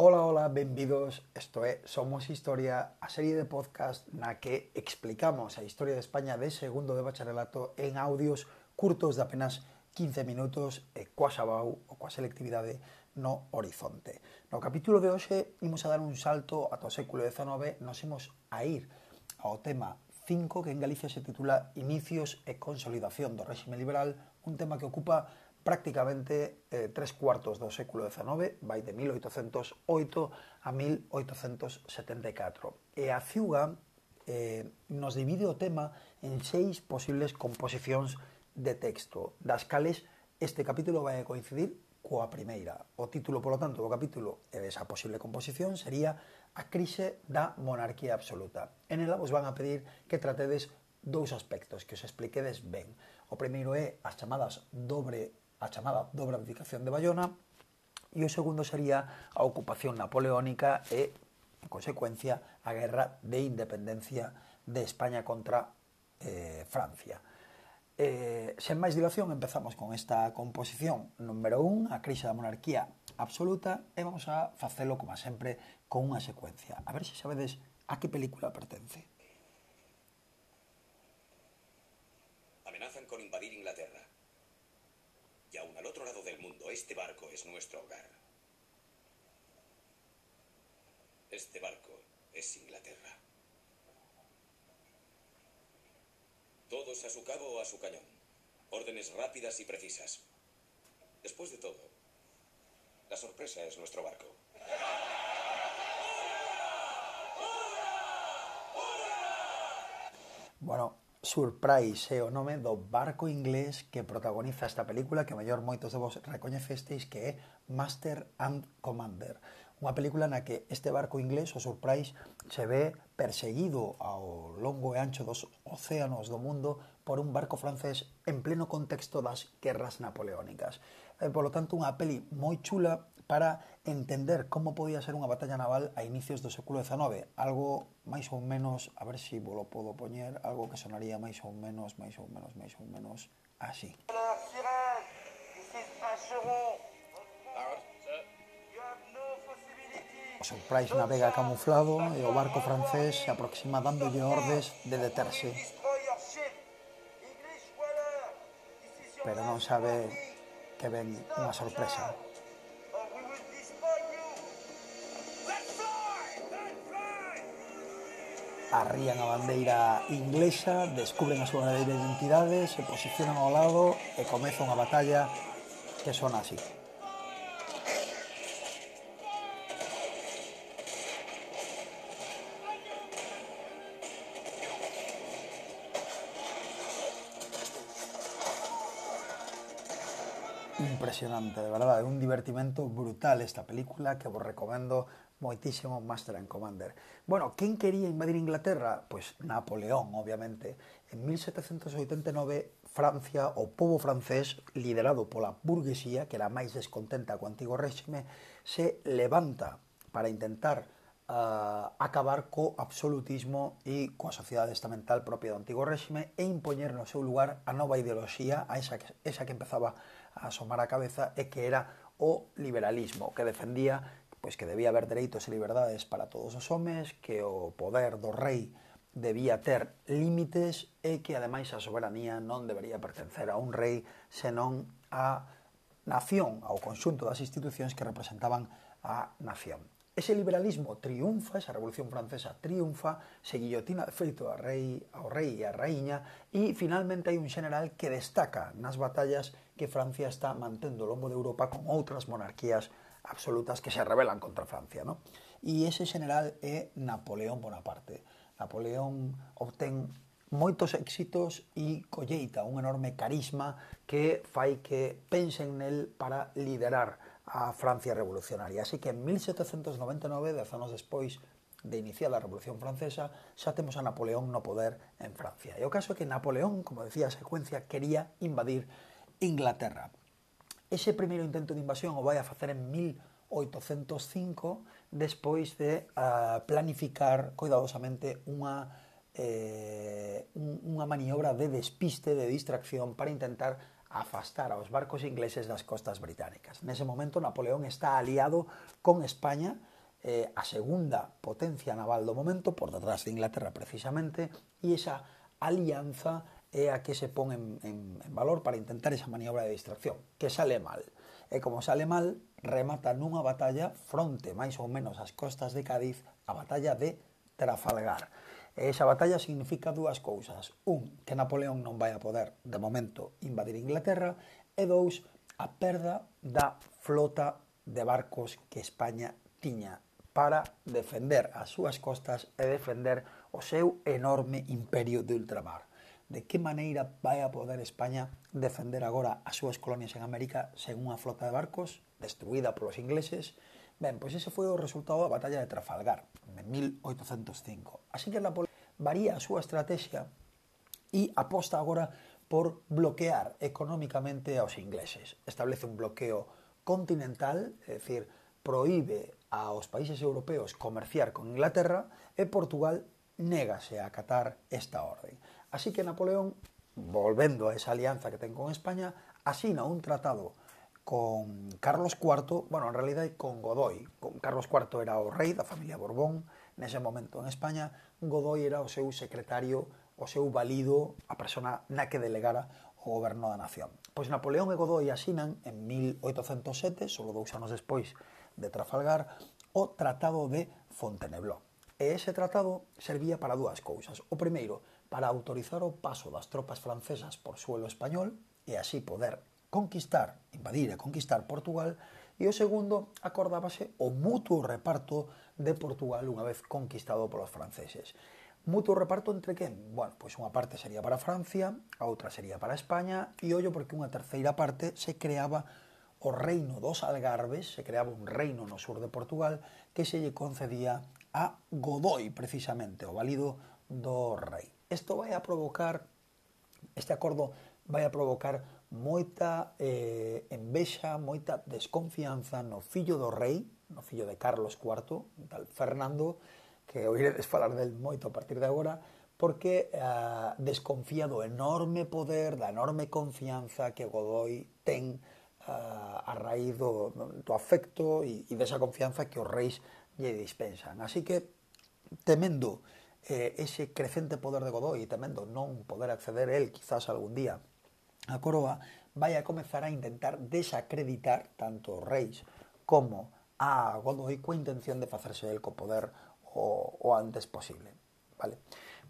Ola, ola, benvidos, isto é Somos Historia, a serie de podcast na que explicamos a historia de España de segundo de bacharelato en audios curtos de apenas 15 minutos eh, e coa xabau ou coa selectividade no horizonte. No capítulo de hoxe imos a dar un salto ata o século XIX, nos imos a ir ao tema 5 que en Galicia se titula Inicios e consolidación do réxime liberal, un tema que ocupa prácticamente eh, tres cuartos do século XIX vai de 1808 a 1874. E a ciuga eh, nos divide o tema en seis posibles composicións de texto, das cales este capítulo vai a coincidir coa primeira. O título, polo tanto, do capítulo e desa posible composición sería A crise da monarquía absoluta. En ela vos van a pedir que tratedes dous aspectos que os expliquedes ben. O primeiro é as chamadas dobre a chamada dobra abdicación de Bayona, e o segundo sería a ocupación napoleónica e, en consecuencia, a guerra de independencia de España contra eh, Francia. Eh, sen máis dilación, empezamos con esta composición número 1, a crise da monarquía absoluta, e vamos a facelo, como sempre, con unha secuencia. A ver se sabedes a que película pertence. Amenazan con invadir Inglaterra. Aún al otro lado del mundo, este barco es nuestro hogar. Este barco es Inglaterra. Todos a su cabo o a su cañón. Órdenes rápidas y precisas. Después de todo, la sorpresa es nuestro barco. Bueno, Surprise é o nome do barco inglés que protagoniza esta película que maior moitos de vos recoñecesteis que é Master and Commander. Unha película na que este barco inglés, o Surprise, se ve perseguido ao longo e ancho dos océanos do mundo por un barco francés en pleno contexto das guerras napoleónicas. E, polo tanto, unha peli moi chula para entender como podía ser unha batalla naval a inicios do século XIX. Algo máis ou menos, a ver se si volo podo poñer, algo que sonaría máis ou menos, máis ou menos, máis ou menos así. Sirens, O Surprise navega camuflado e o barco francés se aproxima dándolle ordes de deterse. Pero non sabe que ven unha sorpresa. Arrían a bandeira inglesa, descubren a súa verdadeira identidade, se posicionan ao lado e comeza unha batalla que son así. impresionante, de verdade, un divertimento brutal esta película que vos recomendo moitísimo Master and Commander. Bueno, quen quería invadir Inglaterra? Pois Napoleón, obviamente. En 1789 Francia, o povo francés, liderado pola burguesía, que era máis descontenta co antigo réxime, se levanta para intentar uh, acabar co absolutismo e coa sociedade estamental propia do antigo réxime e impoñer no seu lugar a nova ideoloxía, a esa, esa que empezaba a asomar a cabeza e que era o liberalismo, que defendía pois que debía haber dereitos e liberdades para todos os homes, que o poder do rei debía ter límites e que ademais a soberanía non debería pertencer a un rei, senón a nación, ao conxunto das institucións que representaban a nación. Ese liberalismo triunfa, esa revolución francesa triunfa, se guillotina de feito a rei, ao rei e a raíña e finalmente hai un general que destaca nas batallas que Francia está mantendo ao longo de Europa con outras monarquías absolutas que se rebelan contra Francia. No? E ese general é Napoleón Bonaparte. Napoleón obtén moitos éxitos e colleita un enorme carisma que fai que pensen nel para liderar a Francia revolucionaria. Así que en 1799, dez anos despois de iniciar a Revolución Francesa, xa temos a Napoleón no poder en Francia. E o caso é que Napoleón, como decía a secuencia, quería invadir Inglaterra. Ese primeiro intento de invasión o vai a facer en 1805, despois de uh, planificar cuidadosamente unha, eh, unha maniobra de despiste, de distracción, para intentar afastar aos barcos ingleses das costas británicas. Nese momento Napoleón está aliado con España, eh, a segunda potencia naval do momento, por detrás de Inglaterra precisamente, e esa alianza é a que se pon en, en, en valor para intentar esa maniobra de distracción, que sale mal. E como sale mal, remata nunha batalla fronte máis ou menos ás costas de Cádiz a batalla de Trafalgar E esa batalla significa dúas cousas. Un, que Napoleón non vai a poder, de momento, invadir Inglaterra. E dous, a perda da flota de barcos que España tiña para defender as súas costas e defender o seu enorme imperio de ultramar. De que maneira vai a poder España defender agora as súas colonias en América sen unha flota de barcos destruída polos ingleses? Ben, pois ese foi o resultado da batalla de Trafalgar, de 1805. Así que Napoleón varía a súa estrategia e aposta agora por bloquear económicamente aos ingleses. Establece un bloqueo continental, é dicir, proíbe aos países europeos comerciar con Inglaterra e Portugal négase a acatar esta orden. Así que Napoleón, volvendo a esa alianza que ten con España, asina un tratado con Carlos IV, bueno, en realidad con Godoy. Con Carlos IV era o rei da familia Borbón, Nese momento en España, Godoy era o seu secretario, o seu valido, a persona na que delegara o goberno da nación. Pois Napoleón e Godoy asinan en 1807, solo dous anos despois de Trafalgar, o Tratado de Fontainebleau. E ese tratado servía para dúas cousas. O primeiro, para autorizar o paso das tropas francesas por suelo español e así poder conquistar, invadir e conquistar Portugal, e o segundo acordábase o mutuo reparto de Portugal unha vez conquistado polos franceses. Mutuo reparto entre quen? Bueno, pois unha parte sería para Francia, a outra sería para España, e ollo porque unha terceira parte se creaba o reino dos Algarves, se creaba un reino no sur de Portugal que se lle concedía a Godoy, precisamente, o valido do rei. Isto vai a provocar, este acordo vai a provocar moita eh, envexa, moita desconfianza no fillo do rei, no fillo de Carlos IV, tal Fernando, que oiredes falar del moito a partir de agora, porque uh, desconfía do enorme poder, da enorme confianza que Godoy ten uh, a raíz do, do afecto e, e desa confianza que os reis lle dispensan. Así que, temendo eh, ese crecente poder de Godoy e temendo non poder acceder el quizás algún día a coroa, vai a comezar a intentar desacreditar tanto os reis como a Godoy coa intención de facerse el co poder o, o antes posible. Vale?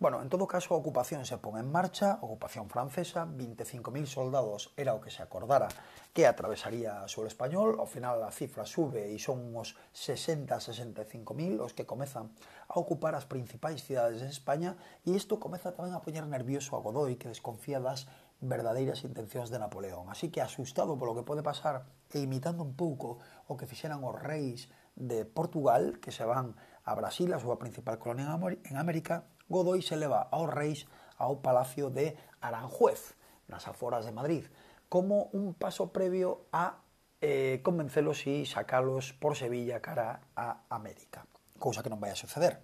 Bueno, en todo caso, a ocupación se pon en marcha, ocupación francesa, 25.000 soldados era o que se acordara que atravesaría o suelo español, ao final a cifra sube e son uns 60-65.000 os que comezan a ocupar as principais cidades de España e isto comeza tamén a poñer nervioso a Godoy que desconfía das verdadeiras intencións de Napoleón. Así que asustado polo que pode pasar e imitando un pouco o que fixeran os reis de Portugal que se van a Brasil, a súa principal colonia en América, Godoy se leva aos reis ao Palacio de Aranjuez, nas aforas de Madrid, como un paso previo a eh, convencelos e sacalos por Sevilla cara a América, cousa que non vai a suceder.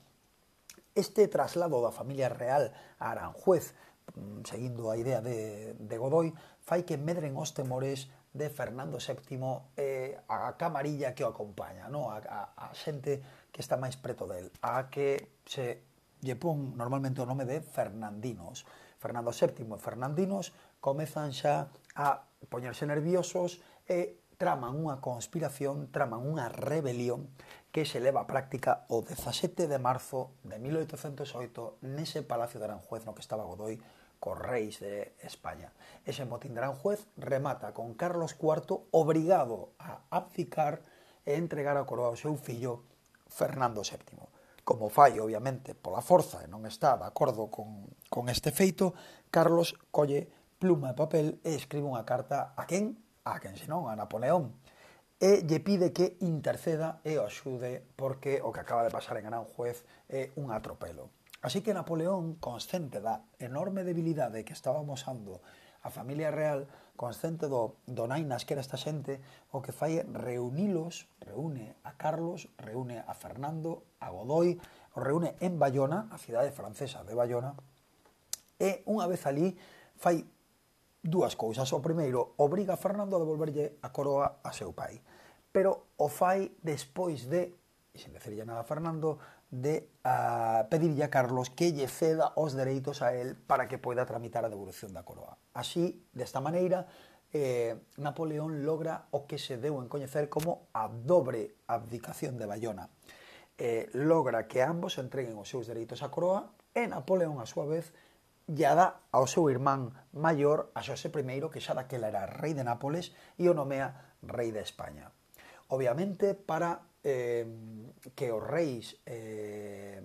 Este traslado da familia real a Aranjuez, mm, seguindo a idea de, de Godoy, fai que medren os temores de Fernando VII eh, a camarilla que o acompaña, no? a, a, a xente que está máis preto del, a que se lle pon normalmente o nome de Fernandinos. Fernando VII e Fernandinos comezan xa a poñerse nerviosos e traman unha conspiración, traman unha rebelión que se leva a práctica o 17 de marzo de 1808 nese Palacio de Aranjuez no que estaba Godoy cos reis de España. Ese motín de Aranjuez remata con Carlos IV obrigado a abdicar e entregar a coroa ao seu fillo Fernando VII. Como fai, obviamente, pola forza e non está de acordo con, con este feito, Carlos colle pluma e papel e escribe unha carta a quen? A quen senón, a Napoleón. E lle pide que interceda e o axude porque o que acaba de pasar en Aranjuez é un atropelo. Así que Napoleón, consciente da enorme debilidade que estaba mosando a familia real, consciente do, do nainas que era esta xente, o que fai é reunilos, reúne a Carlos, reúne a Fernando, a Godoy, o reúne en Bayona, a cidade francesa de Bayona, e unha vez ali fai dúas cousas. O primeiro, obriga a Fernando a devolverlle a coroa a seu pai. Pero o fai despois de, e sen decirlle nada a Fernando, de uh, pedirlle a Carlos que lle ceda os dereitos a él para que poida tramitar a devolución da coroa. Así, desta maneira, eh, Napoleón logra o que se deu en coñecer como a dobre abdicación de Bayona. Eh, logra que ambos entreguen os seus dereitos á coroa e Napoleón, a súa vez, lla dá ao seu irmán maior a Xosé I, que xa daquela era rei de Nápoles, e o nomea rei de España. Obviamente, para eh, que os reis eh,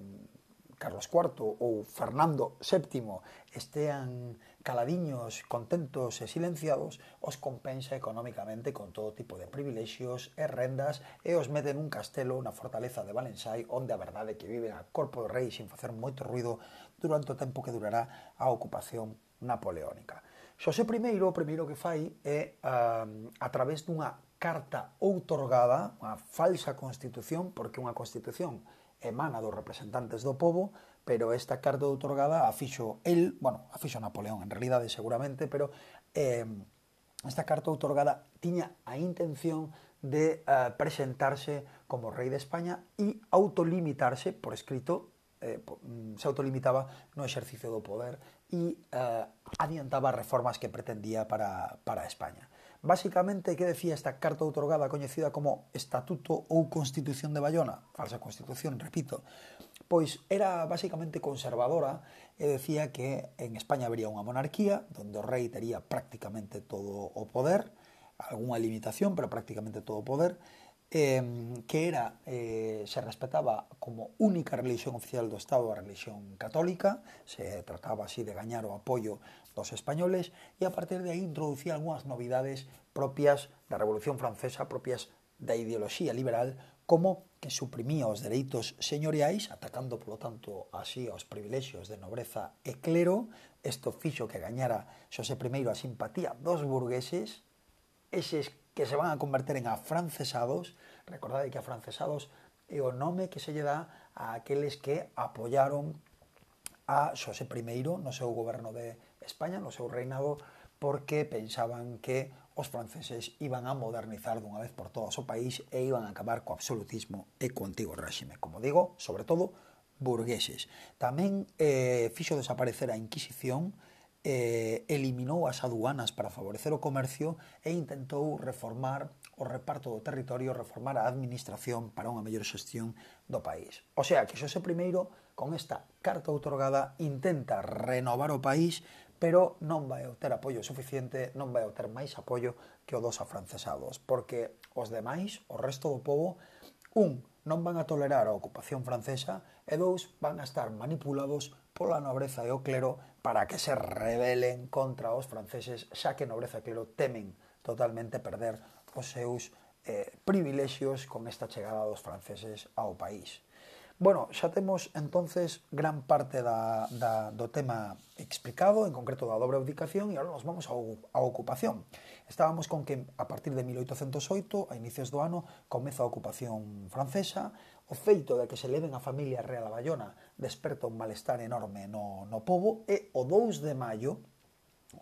Carlos IV ou Fernando VII estean caladiños, contentos e silenciados, os compensa económicamente con todo tipo de privilexios e rendas e os mete nun castelo na fortaleza de Valensai onde a verdade é que viven a corpo do rei sin facer moito ruido durante o tempo que durará a ocupación napoleónica. Xosé I o primeiro que fai é a, a través dunha carta outorgada, unha falsa constitución, porque unha constitución emana dos representantes do povo, pero esta carta outorgada a fixo el, bueno, a fixo Napoleón en realidade seguramente, pero eh, esta carta outorgada tiña a intención de eh, presentarse como rei de España e autolimitarse por escrito eh, mm, se autolimitaba no exercicio do poder e eh, adiantaba reformas que pretendía para, para España. Básicamente, que decía esta carta outorgada coñecida como Estatuto ou Constitución de Bayona? Falsa Constitución, repito. Pois era básicamente conservadora e decía que en España habría unha monarquía donde o rei tería prácticamente todo o poder, algunha limitación, pero prácticamente todo o poder, eh, que era, eh, se respetaba como única religión oficial do Estado a religión católica, se trataba así de gañar o apoio dos españoles, e a partir de aí introducía algunhas novidades propias da Revolución Francesa, propias da ideoloxía liberal, como que suprimía os dereitos señoriais, atacando, polo tanto, así aos privilexios de nobreza e clero, isto fixo que gañara Xosé I a simpatía dos burgueses, eses que se van a converter en afrancesados. Recordade que afrancesados é o nome que se lle dá a aqueles que apoyaron a Xosé I no seu goberno de España, no seu reinado, porque pensaban que os franceses iban a modernizar dunha vez por todas o país e iban a acabar co absolutismo e co antigo réxime. Como digo, sobre todo, burgueses. Tamén eh, fixo desaparecer a Inquisición, eh, eliminou as aduanas para favorecer o comercio e intentou reformar o reparto do territorio, reformar a administración para unha mellor xestión do país. O sea, que Xosé I, con esta carta outorgada, intenta renovar o país, pero non vai obter apoio suficiente, non vai obter máis apoio que o dos afrancesados, porque os demais, o resto do povo, un, non van a tolerar a ocupación francesa e dous, van a estar manipulados pola nobreza e o clero para que se rebelen contra os franceses, xa que nobreza e clero temen totalmente perder os seus eh, privilexios con esta chegada dos franceses ao país. Bueno, xa temos entonces gran parte da, da, do tema explicado, en concreto da dobre abdicación, e agora nos vamos á ocupación. Estábamos con que a partir de 1808, a inicios do ano, comeza a ocupación francesa, o feito de que se leven a familia real a Bayona desperta un malestar enorme no, no povo, e o 2 de maio,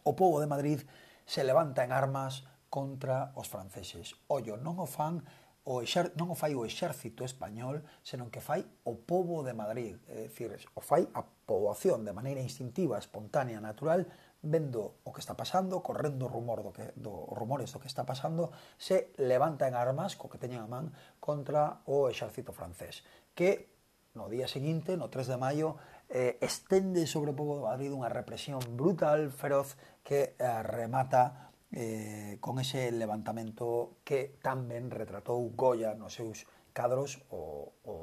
o povo de Madrid se levanta en armas contra os franceses. Ollo, non o fan o exer, non o fai o exército español, senón que fai o povo de Madrid, é dicir, o fai a poboación de maneira instintiva, espontánea, natural, vendo o que está pasando, correndo o rumor do que do rumores do que está pasando, se levanta en armas co que teñen a man contra o exército francés, que no día seguinte, no 3 de maio, eh, estende sobre o povo de Madrid unha represión brutal, feroz, que eh, remata eh, con ese levantamento que tamén retratou Goya nos seus cadros o, o,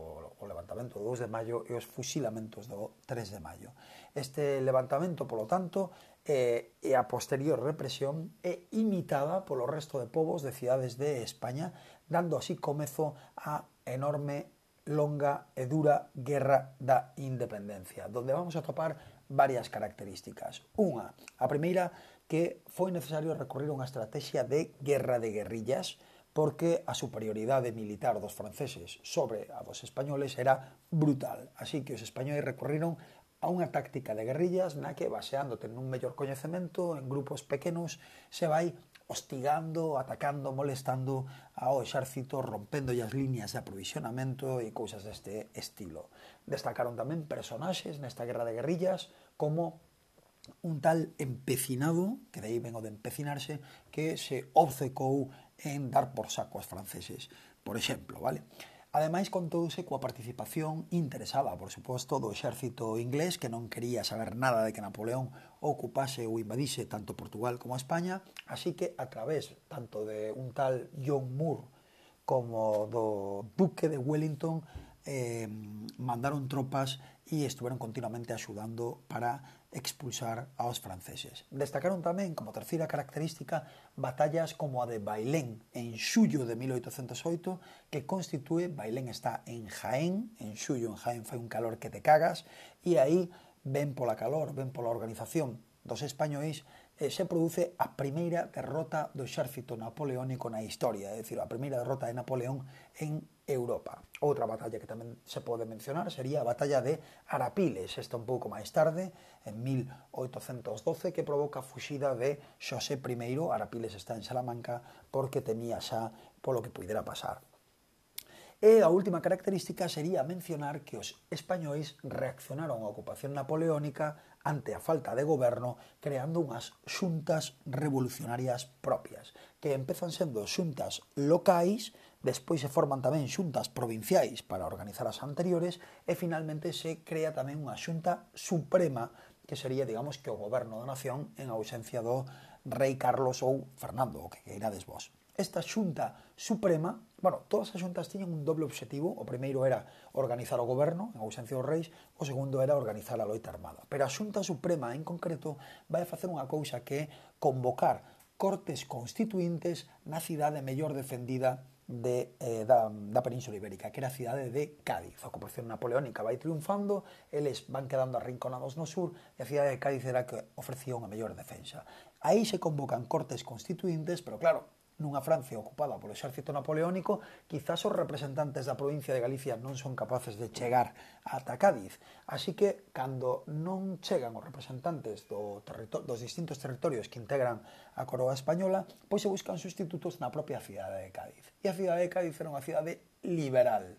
o levantamento do 2 de maio e os fusilamentos do 3 de maio. Este levantamento, polo tanto, eh, e a posterior represión é imitada polo resto de povos de cidades de España, dando así comezo a enorme, longa e dura guerra da independencia, donde vamos a topar varias características. Unha, a primeira, que foi necesario recorrer unha estrategia de guerra de guerrillas porque a superioridade militar dos franceses sobre a dos españoles era brutal. Así que os españoles recurriron a unha táctica de guerrillas na que, baseándote nun mellor coñecemento, en grupos pequenos, se vai hostigando, atacando, molestando ao exército, rompendo as líneas de aprovisionamento e cousas deste estilo. Destacaron tamén personaxes nesta guerra de guerrillas como un tal empecinado, que de aí ven o de empecinarse, que se obcecou en dar por saco aos franceses, por exemplo, vale? Ademais, contouse coa participación interesada, por suposto, do exército inglés que non quería saber nada de que Napoleón ocupase ou invadise tanto Portugal como España, así que a través tanto de un tal John Moore como do duque de Wellington eh, mandaron tropas e estuveron continuamente axudando para expulsar aos franceses. Destacaron tamén, como terceira característica, batallas como a de Bailén en xullo de 1808, que constitúe, Bailén está en Jaén, en xullo en Jaén fai un calor que te cagas, e aí ven pola calor, ven pola organización dos españois, eh, se produce a primeira derrota do exército napoleónico na historia, é dicir, a primeira derrota de Napoleón en Europa. Outra batalla que tamén se pode mencionar sería a batalla de Arapiles, esta un pouco máis tarde, en 1812, que provoca a fuxida de Xosé I. Arapiles está en Salamanca porque temía xa polo que pudera pasar. E a última característica sería mencionar que os españois reaccionaron á ocupación napoleónica ante a falta de goberno creando unhas xuntas revolucionarias propias, que empezan sendo xuntas locais Despois se forman tamén xuntas provinciais para organizar as anteriores e finalmente se crea tamén unha xunta suprema que sería, digamos, que o goberno da nación en ausencia do rei Carlos ou Fernando, o que queirades vos. Esta xunta suprema, bueno, todas as xuntas tiñan un doble obxectivo, o primeiro era organizar o goberno, en ausencia dos reis, o segundo era organizar a loita armada. Pero a xunta suprema, en concreto, vai a facer unha cousa que é convocar cortes constituintes na cidade mellor defendida de, eh, da, da Península Ibérica, que era a cidade de Cádiz. A ocupación napoleónica vai triunfando, eles van quedando arrinconados no sur, e a cidade de Cádiz era que ofrecía unha mellor defensa. Aí se convocan cortes constituintes, pero claro, nunha Francia ocupada polo exército napoleónico, quizás os representantes da provincia de Galicia non son capaces de chegar ata Cádiz. Así que, cando non chegan os representantes do dos distintos territorios que integran a coroa española, pois se buscan sustitutos na propia cidade de Cádiz. E a cidade de Cádiz era unha cidade liberal.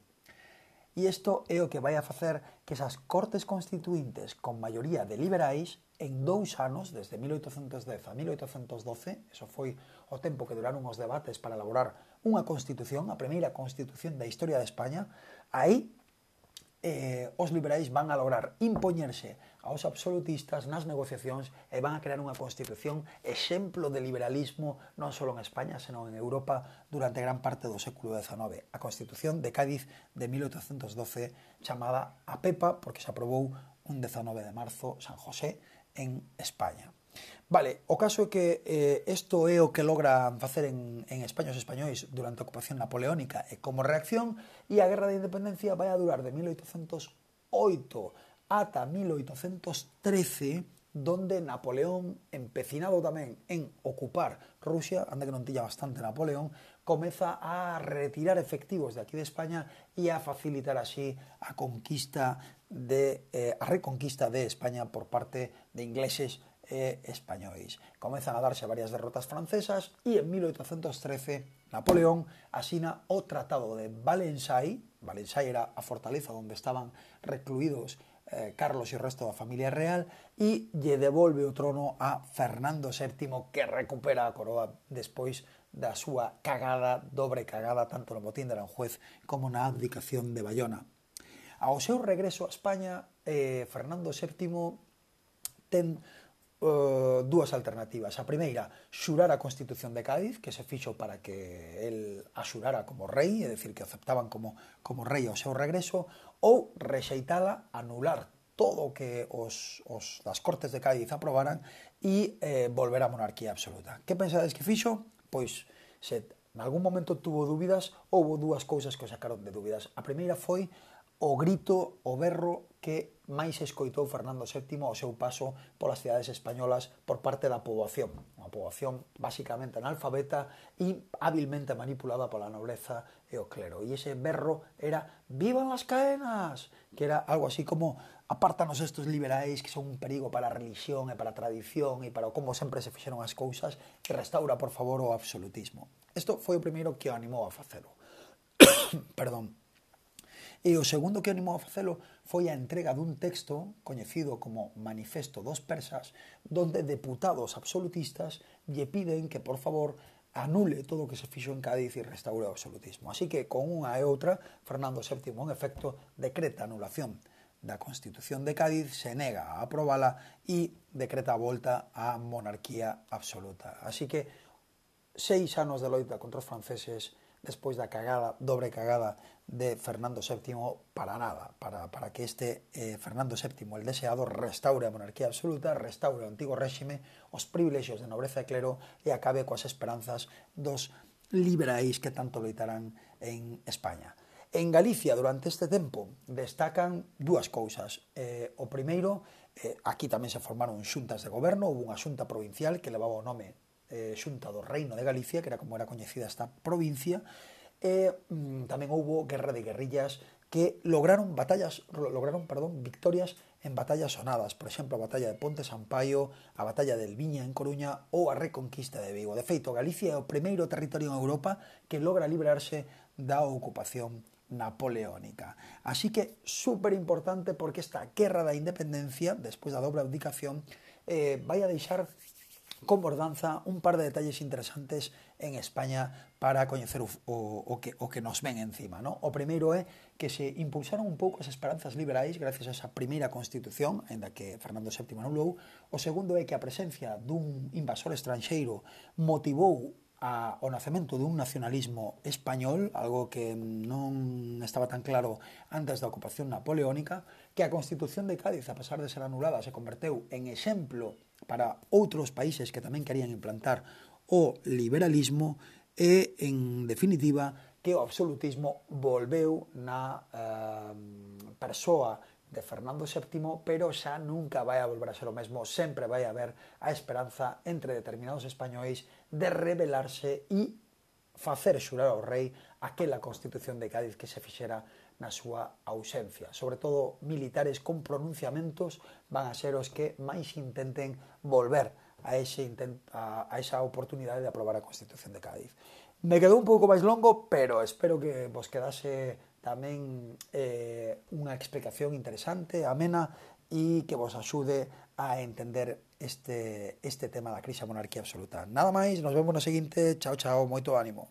E isto é o que vai a facer que esas cortes constituintes con maioría de liberais en dous anos, desde 1810 a 1812, eso foi o tempo que duraron os debates para elaborar unha constitución, a primeira constitución da historia de España, aí eh, os liberais van a lograr impoñerse aos absolutistas nas negociacións e van a crear unha constitución exemplo de liberalismo non só en España, senón en Europa durante gran parte do século XIX. A constitución de Cádiz de 1812 chamada a PEPA, porque se aprobou un 19 de marzo, San José, en España. Vale, o caso é que eh, isto é o que logran facer en, en España os españois durante a ocupación napoleónica e como reacción e a Guerra de Independencia vai a durar de 1808 ata 1813 donde Napoleón, empecinado tamén en ocupar Rusia, anda que non tilla bastante Napoleón, comeza a retirar efectivos de aquí de España e a facilitar así a conquista de eh, a reconquista de España por parte de ingleses e españois. Comezan a darse varias derrotas francesas e en 1813 Napoleón asina o Tratado de Valensay, Valensay era a fortaleza onde estaban recluídos eh, Carlos e o resto da familia real e lle devolve o trono a Fernando VII que recupera a coroa despois da súa cagada, dobre cagada, tanto no motín de Aranjuez como na abdicación de Bayona. Ao seu regreso a España, eh, Fernando VII ten Uh, dúas alternativas. A primeira, xurar a Constitución de Cádiz, que se fixo para que el axurara como rei, é dicir, que aceptaban como, como rei ao seu regreso ou rexeitala, anular todo o que os, os das Cortes de Cádiz aprobaran e eh, volver á monarquía absoluta. Que pensades que fixo? Pois se en algún momento tuvo dúbidas, houve dúas cousas que o sacaron de dúbidas. A primeira foi o grito, o berro que máis escoitou Fernando VII ao seu paso polas cidades españolas por parte da poboación, unha poboación basicamente analfabeta e hábilmente manipulada pola nobleza e o clero. E ese berro era «Vivan las caenas!», que era algo así como «Apártanos estos liberais que son un perigo para a religión e para a tradición e para como sempre se fixeron as cousas e restaura, por favor, o absolutismo». Isto foi o primeiro que o animou a facelo. Perdón. E o segundo que animou a facelo foi a entrega dun texto coñecido como Manifesto dos Persas, donde deputados absolutistas lle piden que, por favor, anule todo o que se fixo en Cádiz e restaure o absolutismo. Así que, con unha e outra, Fernando VII, en efecto, decreta anulación da Constitución de Cádiz, se nega a aprobala e decreta a volta á monarquía absoluta. Así que, seis anos de loita contra os franceses, despois da cagada, dobre cagada de Fernando VII para nada, para, para que este eh, Fernando VII, el deseado, restaure a monarquía absoluta, restaure o antigo réxime, os privilexios de nobreza e clero e acabe coas esperanzas dos liberais que tanto loitarán en España. En Galicia, durante este tempo, destacan dúas cousas. Eh, o primeiro, eh, aquí tamén se formaron xuntas de goberno, houve unha xunta provincial que levaba o nome eh, xunta do Reino de Galicia, que era como era coñecida esta provincia, e mm, tamén houbo guerra de guerrillas que lograron batallas, lograron, perdón, victorias en batallas sonadas, por exemplo, a batalla de Ponte Sampaio, a batalla del Viña en Coruña ou a reconquista de Vigo. De feito, Galicia é o primeiro territorio en Europa que logra librarse da ocupación napoleónica. Así que super importante porque esta guerra da independencia, despois da dobre abdicación, eh, vai a deixar con Bordanza un par de detalles interesantes en España para coñecer o, o, o, que, o que nos ven encima. ¿no? O primeiro é que se impulsaron un pouco as esperanzas liberais gracias a esa primeira constitución, en da que Fernando VII anulou. O segundo é que a presencia dun invasor estranxeiro motivou a, o nacemento dun nacionalismo español, algo que non estaba tan claro antes da ocupación napoleónica, que a Constitución de Cádiz, a pesar de ser anulada, se converteu en exemplo para outros países que tamén querían implantar o liberalismo e, en definitiva, que o absolutismo volveu na eh, persoa de Fernando VII, pero xa nunca vai a volver a ser o mesmo, sempre vai haber a esperanza entre determinados españois de rebelarse e facer xurar ao rei aquela Constitución de Cádiz que se fixera na súa ausencia. Sobre todo, militares con pronunciamentos van a ser os que máis intenten volver a, ese intent, a, a esa oportunidade de aprobar a Constitución de Cádiz. Me quedou un pouco máis longo, pero espero que vos quedase tamén eh, unha explicación interesante, amena e que vos axude a entender este, este tema da crise da monarquía absoluta. Nada máis, nos vemos no seguinte, chao, chao, moito ánimo.